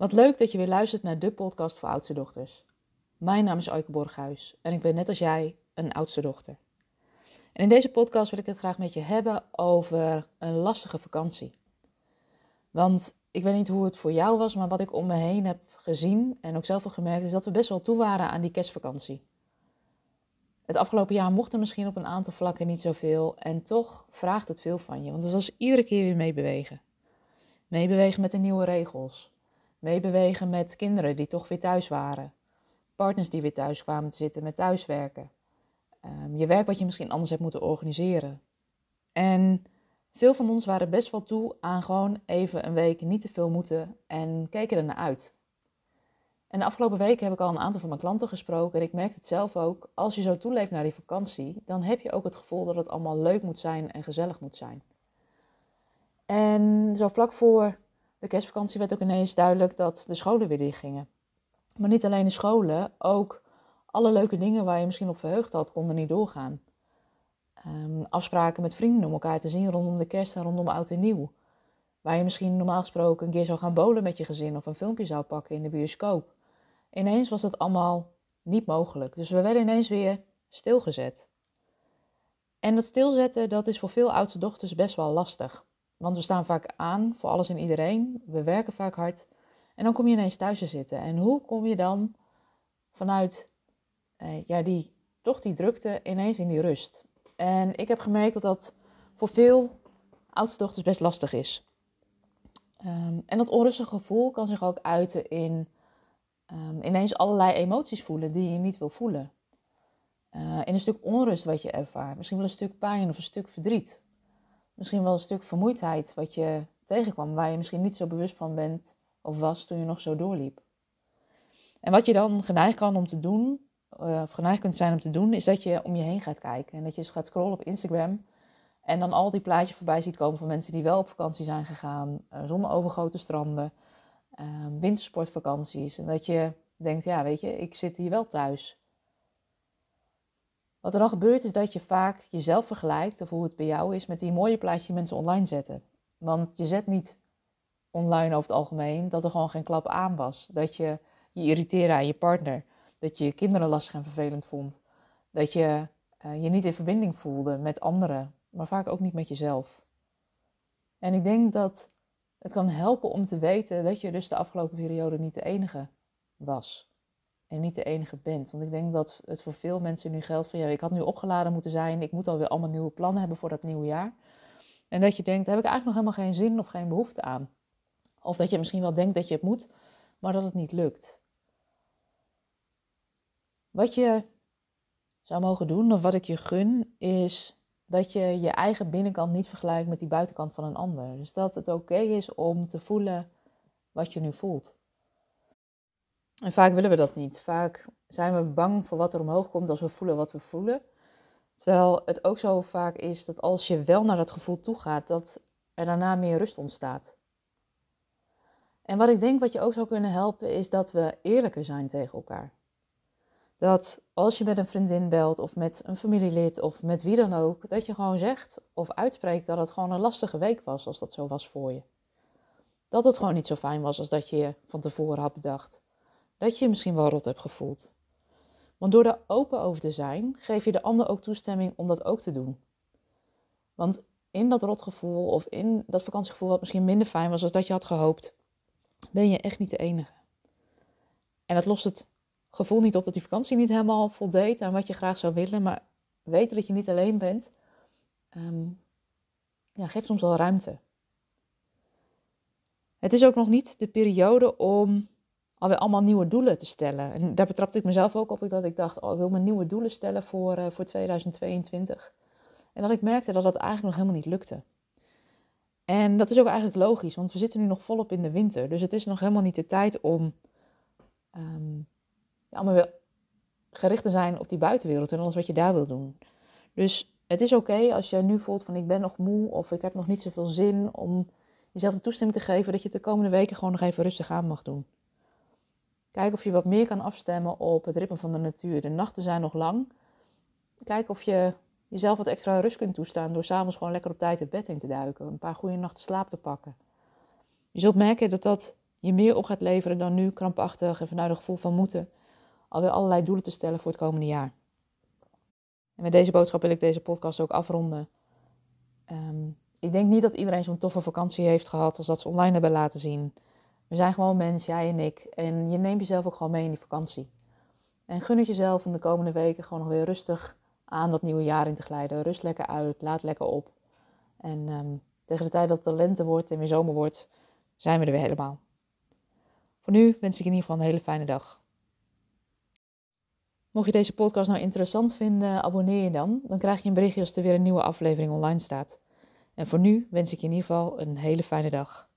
Wat leuk dat je weer luistert naar de podcast voor oudste dochters. Mijn naam is Aike Borghuis en ik ben net als jij een oudste dochter. En in deze podcast wil ik het graag met je hebben over een lastige vakantie. Want ik weet niet hoe het voor jou was, maar wat ik om me heen heb gezien en ook zelf al gemerkt, is dat we best wel toe waren aan die kerstvakantie. Het afgelopen jaar mocht er misschien op een aantal vlakken niet zoveel en toch vraagt het veel van je, want het was iedere keer weer meebewegen. Meebewegen met de nieuwe regels. Meebewegen met kinderen die toch weer thuis waren. Partners die weer thuis kwamen te zitten met thuiswerken. Um, je werk wat je misschien anders hebt moeten organiseren. En veel van ons waren best wel toe aan gewoon even een week niet te veel moeten en keken er naar uit. En de afgelopen weken heb ik al een aantal van mijn klanten gesproken en ik merk het zelf ook. Als je zo toeleeft naar die vakantie, dan heb je ook het gevoel dat het allemaal leuk moet zijn en gezellig moet zijn. En zo vlak voor de kerstvakantie werd ook ineens duidelijk dat de scholen weer dicht gingen. Maar niet alleen de scholen, ook alle leuke dingen waar je misschien op verheugd had, konden niet doorgaan. Um, afspraken met vrienden om elkaar te zien rondom de kerst en rondom oud en nieuw. Waar je misschien normaal gesproken een keer zou gaan bolen met je gezin of een filmpje zou pakken in de bioscoop. Ineens was dat allemaal niet mogelijk. Dus we werden ineens weer stilgezet. En dat stilzetten, dat is voor veel oudste dochters best wel lastig. Want we staan vaak aan voor alles en iedereen. We werken vaak hard. En dan kom je ineens thuis te zitten. En hoe kom je dan vanuit eh, ja, die, toch die drukte ineens in die rust? En ik heb gemerkt dat dat voor veel oudste dochters best lastig is. Um, en dat onrustige gevoel kan zich ook uiten in um, ineens allerlei emoties voelen die je niet wil voelen. Uh, in een stuk onrust wat je ervaart. Misschien wel een stuk pijn of een stuk verdriet misschien wel een stuk vermoeidheid wat je tegenkwam, waar je misschien niet zo bewust van bent of was toen je nog zo doorliep. En wat je dan geneigd kan om te doen, eh, of geneigd kunt zijn om te doen, is dat je om je heen gaat kijken. En dat je eens gaat scrollen op Instagram en dan al die plaatjes voorbij ziet komen van mensen die wel op vakantie zijn gegaan, uh, zonder overgoten stranden, uh, wintersportvakanties. En dat je denkt, ja weet je, ik zit hier wel thuis. Wat er dan gebeurt is dat je vaak jezelf vergelijkt, of hoe het bij jou is, met die mooie plaatjes die mensen online zetten. Want je zet niet online over het algemeen dat er gewoon geen klap aan was. Dat je je irriteerde aan je partner. Dat je je kinderen lastig en vervelend vond. Dat je uh, je niet in verbinding voelde met anderen, maar vaak ook niet met jezelf. En ik denk dat het kan helpen om te weten dat je dus de afgelopen periode niet de enige was en niet de enige bent. Want ik denk dat het voor veel mensen nu geldt van ja, ik had nu opgeladen moeten zijn, ik moet alweer allemaal nieuwe plannen hebben voor dat nieuwe jaar. En dat je denkt, daar heb ik eigenlijk nog helemaal geen zin of geen behoefte aan. Of dat je misschien wel denkt dat je het moet, maar dat het niet lukt. Wat je zou mogen doen, of wat ik je gun, is dat je je eigen binnenkant niet vergelijkt met die buitenkant van een ander. Dus dat het oké is om te voelen wat je nu voelt. En vaak willen we dat niet. Vaak zijn we bang voor wat er omhoog komt als we voelen wat we voelen. Terwijl het ook zo vaak is dat als je wel naar dat gevoel toe gaat, dat er daarna meer rust ontstaat. En wat ik denk wat je ook zou kunnen helpen, is dat we eerlijker zijn tegen elkaar. Dat als je met een vriendin belt of met een familielid of met wie dan ook, dat je gewoon zegt of uitspreekt dat het gewoon een lastige week was als dat zo was voor je. Dat het gewoon niet zo fijn was als dat je van tevoren had bedacht dat je je misschien wel rot hebt gevoeld. Want door daar open over te zijn, geef je de ander ook toestemming om dat ook te doen. Want in dat rotgevoel of in dat vakantiegevoel wat misschien minder fijn was als dat je had gehoopt, ben je echt niet de enige. En dat lost het gevoel niet op dat die vakantie niet helemaal voldeed aan wat je graag zou willen, maar weten dat je niet alleen bent, um, ja, geeft soms wel ruimte. Het is ook nog niet de periode om alweer allemaal nieuwe doelen te stellen. En daar betrapte ik mezelf ook op, dat ik dacht, oh, ik wil me nieuwe doelen stellen voor, uh, voor 2022. En dat ik merkte dat dat eigenlijk nog helemaal niet lukte. En dat is ook eigenlijk logisch, want we zitten nu nog volop in de winter. Dus het is nog helemaal niet de tijd om um, allemaal weer gericht te zijn op die buitenwereld en alles wat je daar wil doen. Dus het is oké als je nu voelt van ik ben nog moe of ik heb nog niet zoveel zin om jezelf de toestemming te geven dat je de komende weken gewoon nog even rustig aan mag doen. Kijk of je wat meer kan afstemmen op het ritme van de natuur. De nachten zijn nog lang. Kijk of je jezelf wat extra rust kunt toestaan door s'avonds gewoon lekker op tijd het bed in te duiken. Een paar goede nachten slaap te pakken. Je zult merken dat dat je meer op gaat leveren dan nu krampachtig en vanuit een gevoel van moeten alweer allerlei doelen te stellen voor het komende jaar. En met deze boodschap wil ik deze podcast ook afronden. Ehm, ik denk niet dat iedereen zo'n toffe vakantie heeft gehad als dat ze online hebben laten zien. We zijn gewoon mensen, jij en ik. En je neemt jezelf ook gewoon mee in die vakantie. En gun het jezelf om de komende weken gewoon nog weer rustig aan dat nieuwe jaar in te glijden. Rust lekker uit, laat lekker op. En ehm, tegen de tijd dat het lente wordt en weer zomer wordt, zijn we er weer helemaal. Voor nu wens ik in ieder geval een hele fijne dag. Mocht je deze podcast nou interessant vinden, abonneer je dan. Dan krijg je een berichtje als er weer een nieuwe aflevering online staat. En voor nu wens ik je in ieder geval een hele fijne dag.